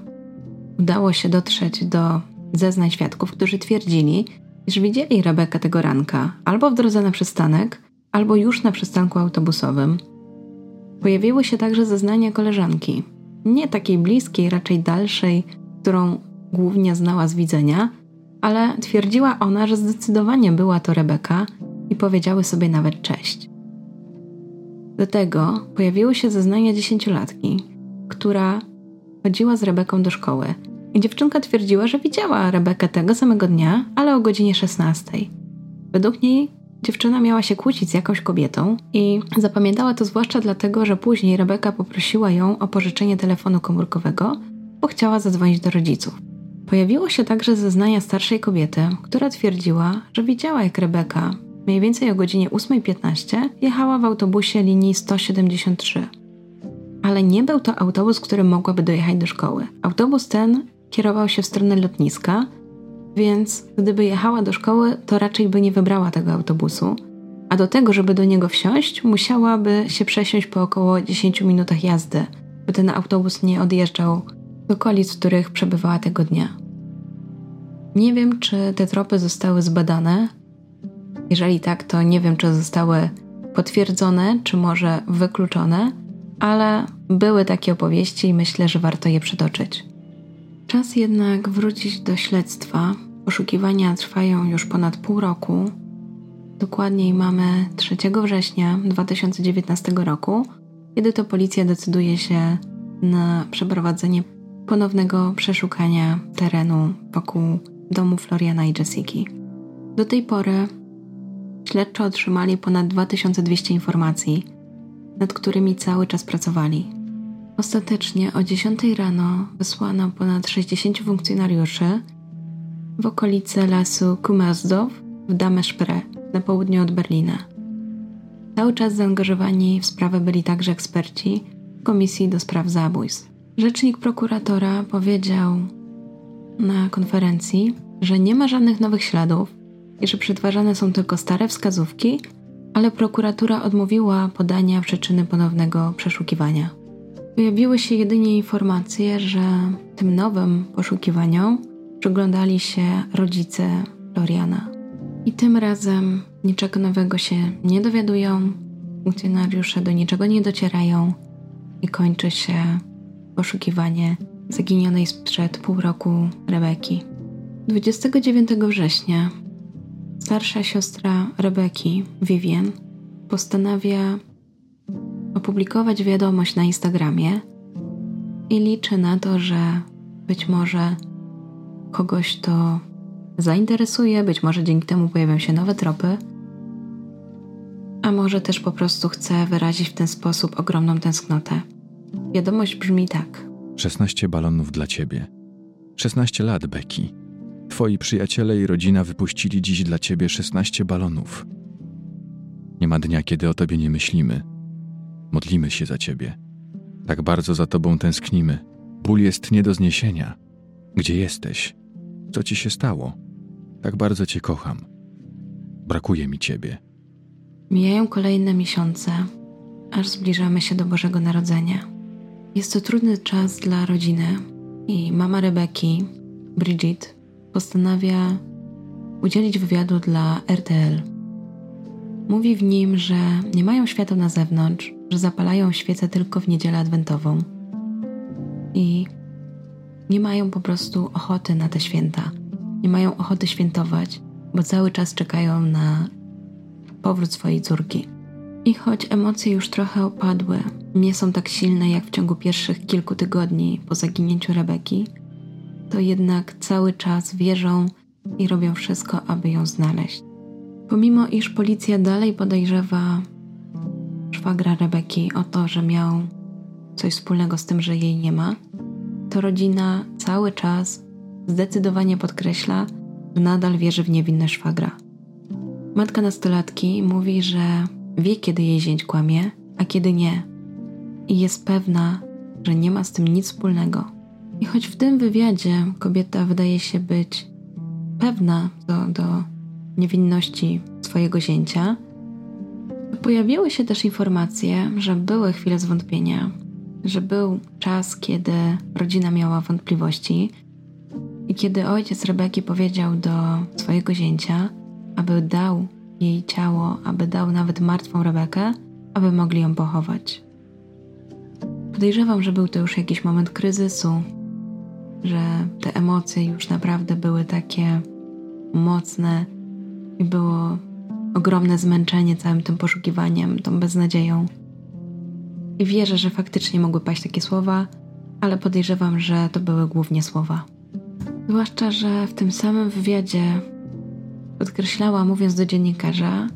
udało się dotrzeć do zeznań świadków, którzy twierdzili, iż widzieli Rebekę tego ranka albo w drodze na przystanek, albo już na przystanku autobusowym. Pojawiły się także zeznania koleżanki, nie takiej bliskiej, raczej dalszej, którą głównie znała z widzenia, ale twierdziła ona, że zdecydowanie była to Rebeka i powiedziały sobie nawet cześć. Do tego pojawiły się zeznania dziesięciolatki, która chodziła z Rebeką do szkoły dziewczynka twierdziła, że widziała Rebekę tego samego dnia, ale o godzinie 16. Według niej dziewczyna miała się kłócić z jakąś kobietą i zapamiętała to zwłaszcza dlatego, że później Rebeka poprosiła ją o pożyczenie telefonu komórkowego, bo chciała zadzwonić do rodziców. Pojawiło się także zeznania starszej kobiety, która twierdziła, że widziała jak Rebeka mniej więcej o godzinie 8.15 jechała w autobusie linii 173. Ale nie był to autobus, którym mogłaby dojechać do szkoły. Autobus ten kierował się w stronę lotniska, więc gdyby jechała do szkoły, to raczej by nie wybrała tego autobusu. A do tego, żeby do niego wsiąść, musiałaby się przesiąść po około 10 minutach jazdy, by ten autobus nie odjeżdżał do okolic, w których przebywała tego dnia. Nie wiem, czy te tropy zostały zbadane. Jeżeli tak, to nie wiem, czy zostały potwierdzone, czy może wykluczone, ale były takie opowieści i myślę, że warto je przytoczyć. Czas jednak wrócić do śledztwa. Poszukiwania trwają już ponad pół roku. Dokładniej mamy 3 września 2019 roku, kiedy to policja decyduje się na przeprowadzenie ponownego przeszukania terenu wokół domu Floriana i Jessiki. Do tej pory śledczy otrzymali ponad 2200 informacji, nad którymi cały czas pracowali. Ostatecznie o 10 rano wysłano ponad 60 funkcjonariuszy w okolice lasu Kumazdow w Dameszpre na południe od Berlina. Cały czas zaangażowani w sprawę byli także eksperci Komisji do Spraw Zabójstw. Rzecznik prokuratora powiedział na konferencji, że nie ma żadnych nowych śladów i że przetwarzane są tylko stare wskazówki, ale prokuratura odmówiła podania przyczyny ponownego przeszukiwania. Pojawiły się jedynie informacje, że tym nowym poszukiwaniom przyglądali się rodzice Floriana. I tym razem niczego nowego się nie dowiadują, funkcjonariusze do niczego nie docierają i kończy się poszukiwanie zaginionej sprzed pół roku Rebeki. 29 września starsza siostra Rebeki, Vivian, postanawia opublikować wiadomość na Instagramie i liczy na to, że być może kogoś to zainteresuje, być może dzięki temu pojawią się nowe tropy, a może też po prostu chce wyrazić w ten sposób ogromną tęsknotę. Wiadomość brzmi tak: 16 balonów dla ciebie. 16 lat, Becky. Twoi przyjaciele i rodzina wypuścili dziś dla ciebie 16 balonów. Nie ma dnia, kiedy o tobie nie myślimy. Modlimy się za ciebie. Tak bardzo za tobą tęsknimy. Ból jest nie do zniesienia. Gdzie jesteś? Co ci się stało? Tak bardzo cię kocham. Brakuje mi ciebie. Mijają kolejne miesiące, aż zbliżamy się do Bożego Narodzenia. Jest to trudny czas dla rodziny i mama Rebeki, Bridget, postanawia udzielić wywiadu dla RTL. Mówi w nim, że nie mają światła na zewnątrz, że zapalają świece tylko w niedzielę adwentową i nie mają po prostu ochoty na te święta. Nie mają ochoty świętować, bo cały czas czekają na powrót swojej córki. I choć emocje już trochę opadły, nie są tak silne jak w ciągu pierwszych kilku tygodni po zaginięciu Rebeki, to jednak cały czas wierzą i robią wszystko, aby ją znaleźć. Pomimo iż policja dalej podejrzewa szwagra Rebeki o to, że miał coś wspólnego z tym, że jej nie ma, to rodzina cały czas zdecydowanie podkreśla, że nadal wierzy w niewinność szwagra. Matka nastolatki mówi, że wie, kiedy jej zięć kłamie, a kiedy nie, i jest pewna, że nie ma z tym nic wspólnego. I choć w tym wywiadzie kobieta wydaje się być pewna do, do niewinności swojego zięcia, pojawiły się też informacje, że były chwile zwątpienia, że był czas, kiedy rodzina miała wątpliwości i kiedy ojciec Rebeki powiedział do swojego zięcia, aby dał jej ciało, aby dał nawet martwą Rebekę, aby mogli ją pochować. Podejrzewam, że był to już jakiś moment kryzysu, że te emocje już naprawdę były takie mocne i było ogromne zmęczenie całym tym poszukiwaniem, tą beznadzieją. I wierzę, że faktycznie mogły paść takie słowa, ale podejrzewam, że to były głównie słowa. Zwłaszcza, że w tym samym wywiadzie podkreślała, mówiąc do dziennikarza,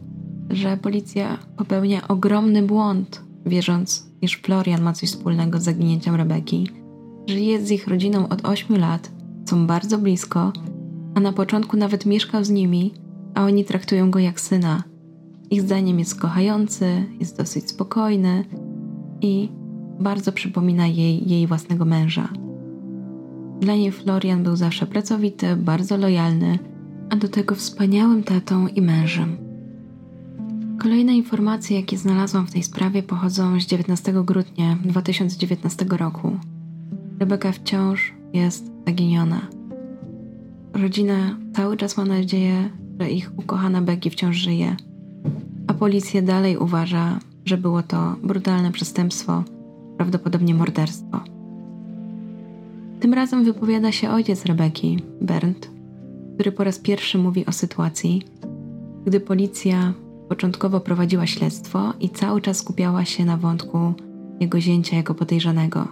że policja popełnia ogromny błąd, wierząc, iż Florian ma coś wspólnego z zaginięciem Rebeki, że jest z ich rodziną od 8 lat, są bardzo blisko, a na początku nawet mieszkał z nimi, a oni traktują go jak syna. Ich zdaniem jest kochający, jest dosyć spokojny i bardzo przypomina jej jej własnego męża. Dla niej Florian był zawsze pracowity, bardzo lojalny, a do tego wspaniałym tatą i mężem. Kolejne informacje, jakie znalazłam w tej sprawie, pochodzą z 19 grudnia 2019 roku. Rebeka wciąż jest zaginiona. Rodzina cały czas ma nadzieję, że ich ukochana Becky wciąż żyje, a policja dalej uważa, że było to brutalne przestępstwo, prawdopodobnie morderstwo. Tym razem wypowiada się ojciec Rebeki, Bernd, który po raz pierwszy mówi o sytuacji, gdy policja początkowo prowadziła śledztwo i cały czas skupiała się na wątku jego zięcia jako podejrzanego.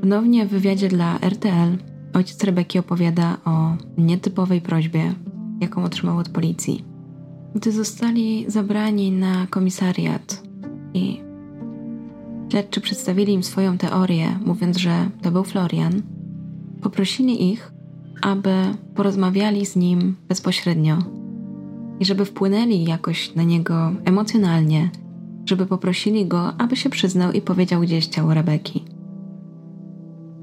Ponownie w wywiadzie dla RTL ojciec Rebeki opowiada o nietypowej prośbie, jaką otrzymał od policji. Gdy zostali zabrani na komisariat i śledczy przedstawili im swoją teorię, mówiąc, że to był Florian, poprosili ich, aby porozmawiali z nim bezpośrednio i żeby wpłynęli jakoś na niego emocjonalnie, żeby poprosili go, aby się przyznał i powiedział gdzieś ciało Rebeki.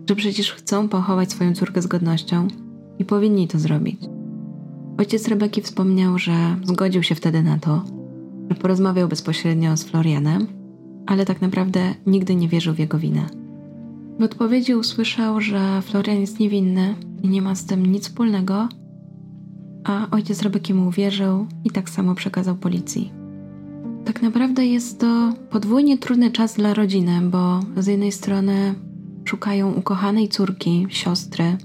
Że przecież chcą pochować swoją córkę z godnością i powinni to zrobić. Ojciec Rebeki wspomniał, że zgodził się wtedy na to, że porozmawiał bezpośrednio z Florianem ale tak naprawdę nigdy nie wierzył w jego winę. W odpowiedzi usłyszał, że Florian jest niewinny i nie ma z tym nic wspólnego, a ojciec Rebeki mu uwierzył i tak samo przekazał policji. Tak naprawdę jest to podwójnie trudny czas dla rodziny, bo z jednej strony szukają ukochanej córki, siostry,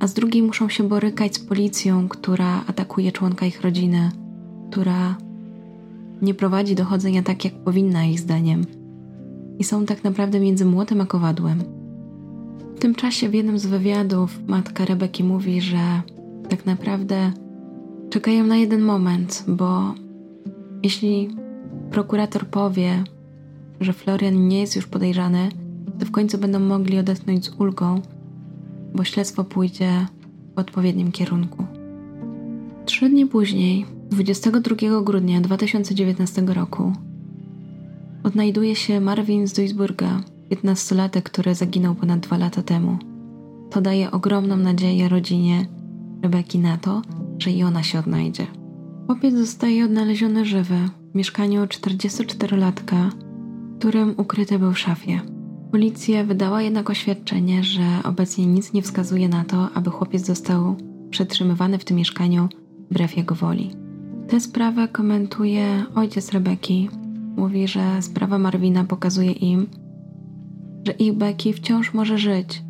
a z drugiej muszą się borykać z policją, która atakuje członka ich rodziny, która nie prowadzi dochodzenia tak, jak powinna, ich zdaniem. I są tak naprawdę między młotem a kowadłem. W tym czasie w jednym z wywiadów matka Rebeki mówi, że tak naprawdę czekają na jeden moment, bo jeśli prokurator powie, że Florian nie jest już podejrzany, to w końcu będą mogli odetchnąć z ulgą, bo śledztwo pójdzie w odpowiednim kierunku. Trzy dni później, 22 grudnia 2019 roku, odnajduje się Marvin z Duisburga, 15-latek, który zaginął ponad dwa lata temu. To daje ogromną nadzieję rodzinie Rebeki na to, że i ona się odnajdzie. Chłopiec zostaje odnaleziony żywy w mieszkaniu 44-latka, którym ukryty był w szafie. Policja wydała jednak oświadczenie, że obecnie nic nie wskazuje na to, aby chłopiec został przetrzymywany w tym mieszkaniu wbrew jego woli. Tę sprawę komentuje ojciec Rebeki. Mówi, że sprawa Marwina pokazuje im, że ich Becky wciąż może żyć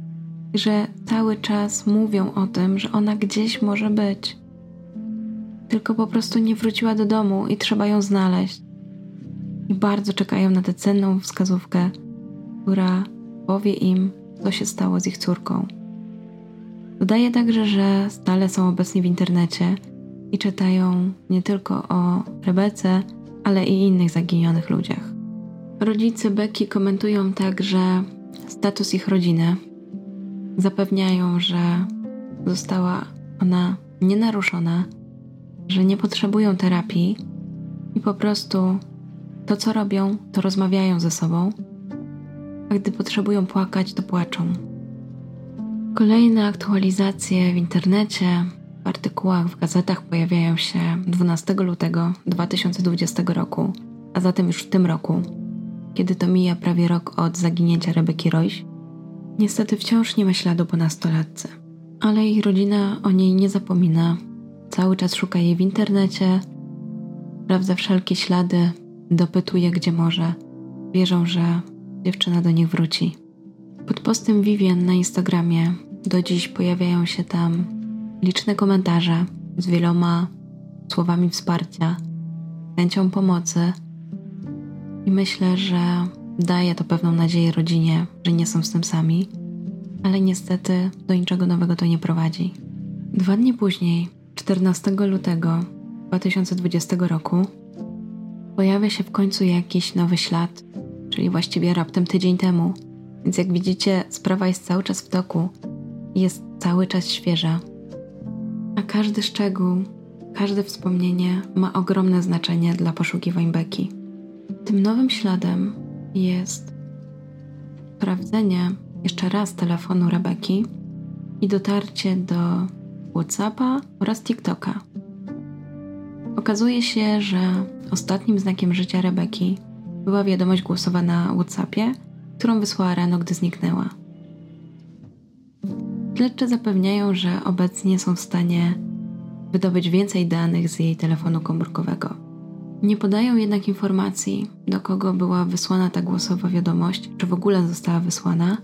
i że cały czas mówią o tym, że ona gdzieś może być. Tylko po prostu nie wróciła do domu i trzeba ją znaleźć. I bardzo czekają na tę cenną wskazówkę, która powie im, co się stało z ich córką. Dodaje także, że stale są obecni w internecie i czytają nie tylko o Rebece, ale i innych zaginionych ludziach. Rodzice Becky komentują także status ich rodziny. Zapewniają, że została ona nienaruszona, że nie potrzebują terapii i po prostu to, co robią, to rozmawiają ze sobą, a gdy potrzebują płakać, to płaczą. Kolejne aktualizacje w internecie, w artykułach w gazetach pojawiają się 12 lutego 2020 roku, a zatem już w tym roku, kiedy to mija prawie rok od zaginięcia Rebeki Royś. Niestety wciąż nie ma śladu po nastolatce, ale ich rodzina o niej nie zapomina. Cały czas szuka jej w internecie, sprawdza wszelkie ślady, dopytuje gdzie może. Wierzą, że dziewczyna do nich wróci. Pod postem Vivian na Instagramie do dziś pojawiają się tam liczne komentarze z wieloma słowami wsparcia, chęcią pomocy i myślę, że daje to pewną nadzieję rodzinie, że nie są z tym sami, ale niestety do niczego nowego to nie prowadzi. Dwa dni później, 14 lutego 2020 roku, pojawia się w końcu jakiś nowy ślad, czyli właściwie raptem tydzień temu. Więc jak widzicie, sprawa jest cały czas w toku jest cały czas świeża. A każdy szczegół, każde wspomnienie ma ogromne znaczenie dla poszukiwań Beki. Tym nowym śladem jest sprawdzenie jeszcze raz telefonu Rebeki i dotarcie do WhatsAppa oraz TikToka. Okazuje się, że ostatnim znakiem życia Rebeki była wiadomość głosowa na WhatsAppie, którą wysłała rano, gdy zniknęła. Śledczy zapewniają, że obecnie są w stanie wydobyć więcej danych z jej telefonu komórkowego. Nie podają jednak informacji, do kogo była wysłana ta głosowa wiadomość, czy w ogóle została wysłana,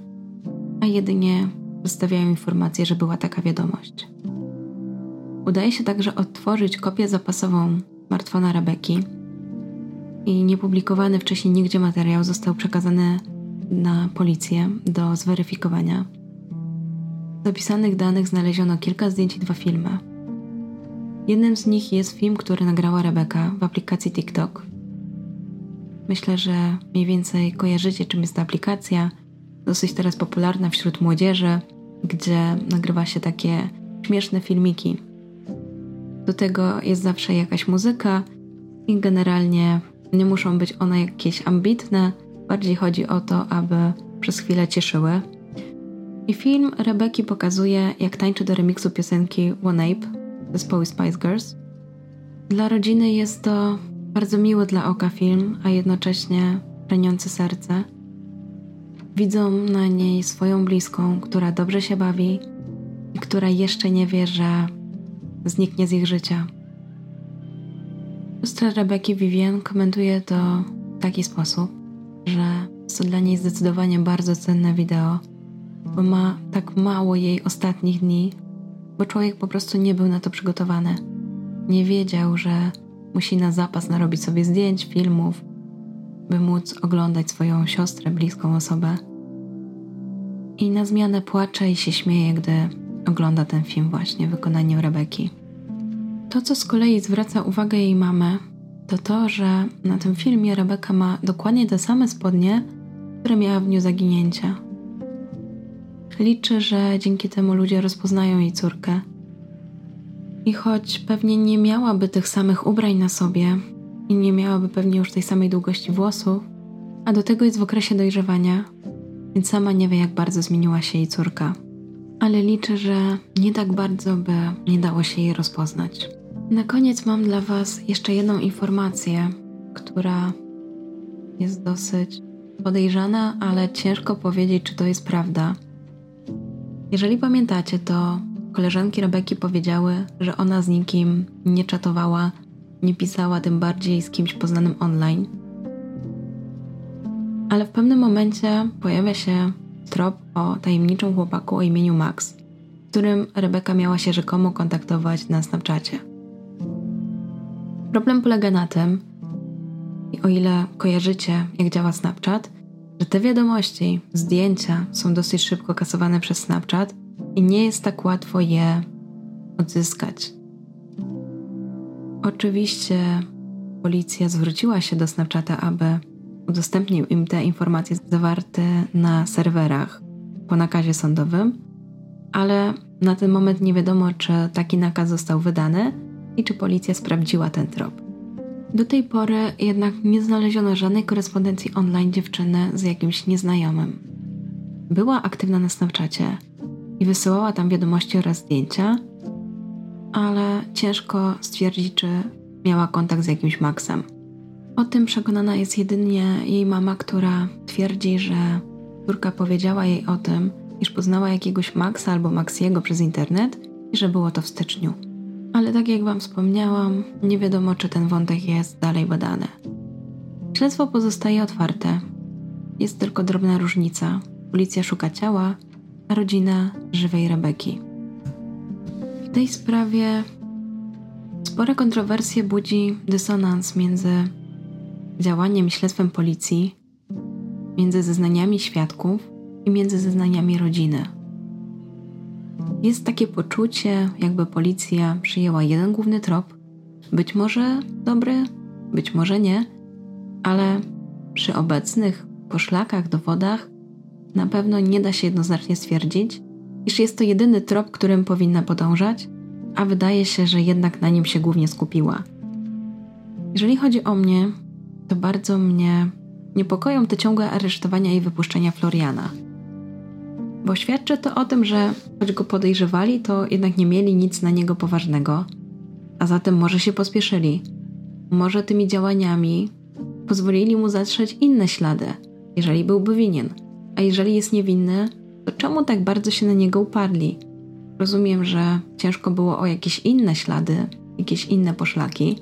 a jedynie przedstawiają informację, że była taka wiadomość. Udaje się także odtworzyć kopię zapasową smartfona Rebeki i niepublikowany wcześniej nigdzie materiał został przekazany na policję do zweryfikowania. Z opisanych danych znaleziono kilka zdjęć i dwa filmy. Jednym z nich jest film, który nagrała Rebeka w aplikacji TikTok. Myślę, że mniej więcej kojarzycie, czym jest ta aplikacja. Dosyć teraz popularna wśród młodzieży, gdzie nagrywa się takie śmieszne filmiki. Do tego jest zawsze jakaś muzyka i generalnie nie muszą być one jakieś ambitne, bardziej chodzi o to, aby przez chwilę cieszyły. I film Rebeki pokazuje, jak tańczy do remiksu piosenki One Ape zespołu Spice Girls. Dla rodziny jest to bardzo miły dla oka film, a jednocześnie raniący serce. Widzą na niej swoją bliską, która dobrze się bawi i która jeszcze nie wie, że zniknie z ich życia. Siostra Rebeki Vivien komentuje to w taki sposób, że jest to dla niej zdecydowanie bardzo cenne wideo, bo ma tak mało jej ostatnich dni, bo człowiek po prostu nie był na to przygotowany. Nie wiedział, że musi na zapas narobić sobie zdjęć, filmów, by móc oglądać swoją siostrę, bliską osobę. I na zmianę płacze i się śmieje, gdy ogląda ten film właśnie w wykonaniu Rebeki. To, co z kolei zwraca uwagę jej mamę, to to, że na tym filmie Rebeka ma dokładnie te same spodnie, które miała w dniu zaginięcia. Liczy, że dzięki temu ludzie rozpoznają jej córkę. I choć pewnie nie miałaby tych samych ubrań na sobie i nie miałaby pewnie już tej samej długości włosów, a do tego jest w okresie dojrzewania, więc sama nie wie, jak bardzo zmieniła się jej córka. Ale liczę, że nie tak bardzo by nie dało się jej rozpoznać. Na koniec mam dla Was jeszcze jedną informację, która jest dosyć podejrzana, ale ciężko powiedzieć, czy to jest prawda. Jeżeli pamiętacie, to koleżanki Rebeki powiedziały, że ona z nikim nie czatowała, nie pisała, tym bardziej z kimś poznanym online. Ale w pewnym momencie pojawia się trop o tajemniczym chłopaku o imieniu Max, z którym Rebeka miała się rzekomo kontaktować na Snapchacie. Problem polega na tym, i o ile kojarzycie, jak działa Snapchat, że te wiadomości, zdjęcia są dosyć szybko kasowane przez Snapchat i nie jest tak łatwo je odzyskać. Oczywiście policja zwróciła się do Snapchata, aby udostępnił im te informacje zawarte na serwerach po nakazie sądowym, ale na ten moment nie wiadomo, czy taki nakaz został wydany i czy policja sprawdziła ten trop. Do tej pory jednak nie znaleziono żadnej korespondencji online dziewczyny z jakimś nieznajomym. Była aktywna na Snapchacie i wysyłała tam wiadomości oraz zdjęcia, ale ciężko stwierdzić, czy miała kontakt z jakimś Maxem. O tym przekonana jest jedynie jej mama, która twierdzi, że córka powiedziała jej o tym, iż poznała jakiegoś Maxa albo Maxiego przez internet i że było to w styczniu ale tak jak Wam wspomniałam, nie wiadomo, czy ten wątek jest dalej badany. Śledztwo pozostaje otwarte. Jest tylko drobna różnica. Policja szuka ciała, a rodzina żywej Rebeki. W tej sprawie spore kontrowersje budzi dysonans między działaniem i śledztwem policji, między zeznaniami świadków i między zeznaniami rodziny. Jest takie poczucie, jakby policja przyjęła jeden główny trop, być może dobry, być może nie, ale przy obecnych poszlakach, dowodach na pewno nie da się jednoznacznie stwierdzić, iż jest to jedyny trop, którym powinna podążać, a wydaje się, że jednak na nim się głównie skupiła. Jeżeli chodzi o mnie, to bardzo mnie niepokoją te ciągłe aresztowania i wypuszczenia Floriana – bo świadczy to o tym, że choć go podejrzewali, to jednak nie mieli nic na niego poważnego, a zatem może się pospieszyli. Może tymi działaniami pozwolili mu zatrzeć inne ślady, jeżeli byłby winien. A jeżeli jest niewinny, to czemu tak bardzo się na niego uparli? Rozumiem, że ciężko było o jakieś inne ślady, jakieś inne poszlaki,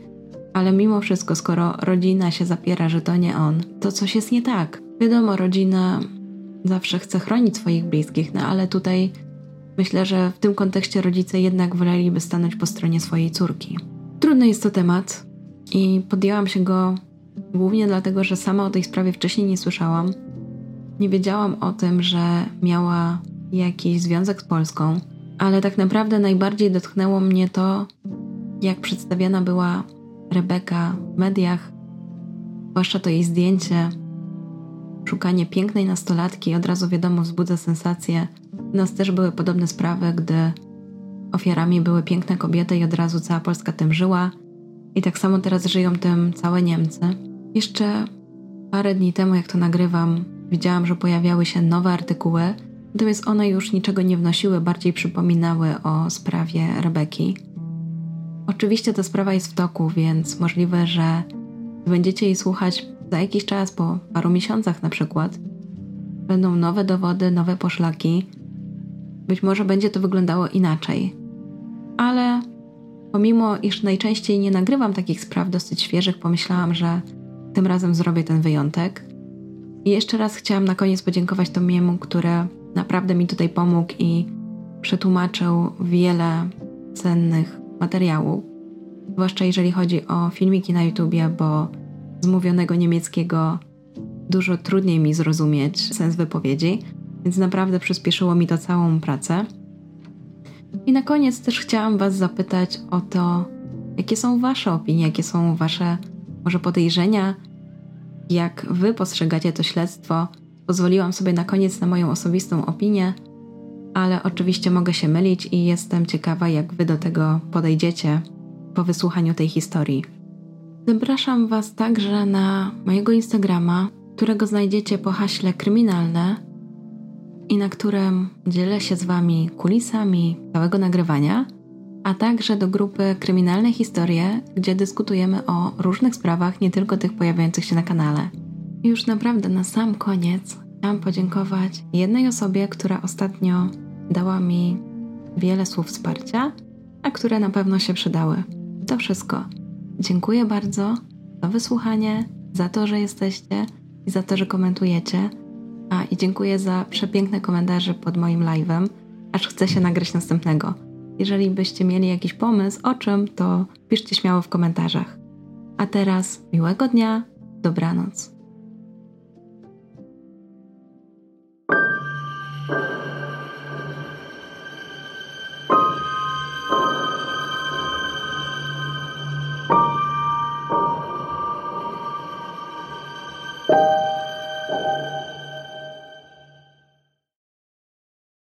ale mimo wszystko, skoro rodzina się zapiera, że to nie on, to coś jest nie tak. Wiadomo, rodzina zawsze chce chronić swoich bliskich, no ale tutaj myślę, że w tym kontekście rodzice jednak woleliby stanąć po stronie swojej córki. Trudny jest to temat i podjęłam się go głównie dlatego, że sama o tej sprawie wcześniej nie słyszałam. Nie wiedziałam o tym, że miała jakiś związek z Polską, ale tak naprawdę najbardziej dotknęło mnie to, jak przedstawiana była Rebeka w mediach, zwłaszcza to jej zdjęcie Szukanie pięknej nastolatki od razu wiadomo wzbudza sensację. U nas też były podobne sprawy, gdy ofiarami były piękne kobiety i od razu cała Polska tym żyła. I tak samo teraz żyją tym całe Niemcy. Jeszcze parę dni temu, jak to nagrywam, widziałam, że pojawiały się nowe artykuły, natomiast one już niczego nie wnosiły, bardziej przypominały o sprawie Rebeki. Oczywiście ta sprawa jest w toku, więc możliwe, że będziecie jej słuchać za jakiś czas, po paru miesiącach na przykład, będą nowe dowody, nowe poszlaki. Być może będzie to wyglądało inaczej. Ale pomimo, iż najczęściej nie nagrywam takich spraw dosyć świeżych, pomyślałam, że tym razem zrobię ten wyjątek. I jeszcze raz chciałam na koniec podziękować Tomiemu, który naprawdę mi tutaj pomógł i przetłumaczył wiele cennych materiałów. Zwłaszcza jeżeli chodzi o filmiki na YouTubie, bo z mówionego niemieckiego dużo trudniej mi zrozumieć sens wypowiedzi, więc naprawdę przyspieszyło mi to całą pracę. I na koniec też chciałam Was zapytać o to, jakie są Wasze opinie, jakie są Wasze może podejrzenia, jak Wy postrzegacie to śledztwo. Pozwoliłam sobie na koniec na moją osobistą opinię, ale oczywiście mogę się mylić i jestem ciekawa, jak Wy do tego podejdziecie po wysłuchaniu tej historii. Zapraszam Was także na mojego Instagrama, którego znajdziecie po haśle kryminalne i na którym dzielę się z Wami kulisami całego nagrywania, a także do grupy Kryminalne Historie, gdzie dyskutujemy o różnych sprawach, nie tylko tych pojawiających się na kanale. I już naprawdę na sam koniec chciałam podziękować jednej osobie, która ostatnio dała mi wiele słów wsparcia, a które na pewno się przydały. To wszystko. Dziękuję bardzo za wysłuchanie, za to, że jesteście i za to, że komentujecie. A i dziękuję za przepiękne komentarze pod moim live'em, aż chcę się nagrać następnego. Jeżeli byście mieli jakiś pomysł o czym, to piszcie śmiało w komentarzach. A teraz miłego dnia, dobranoc.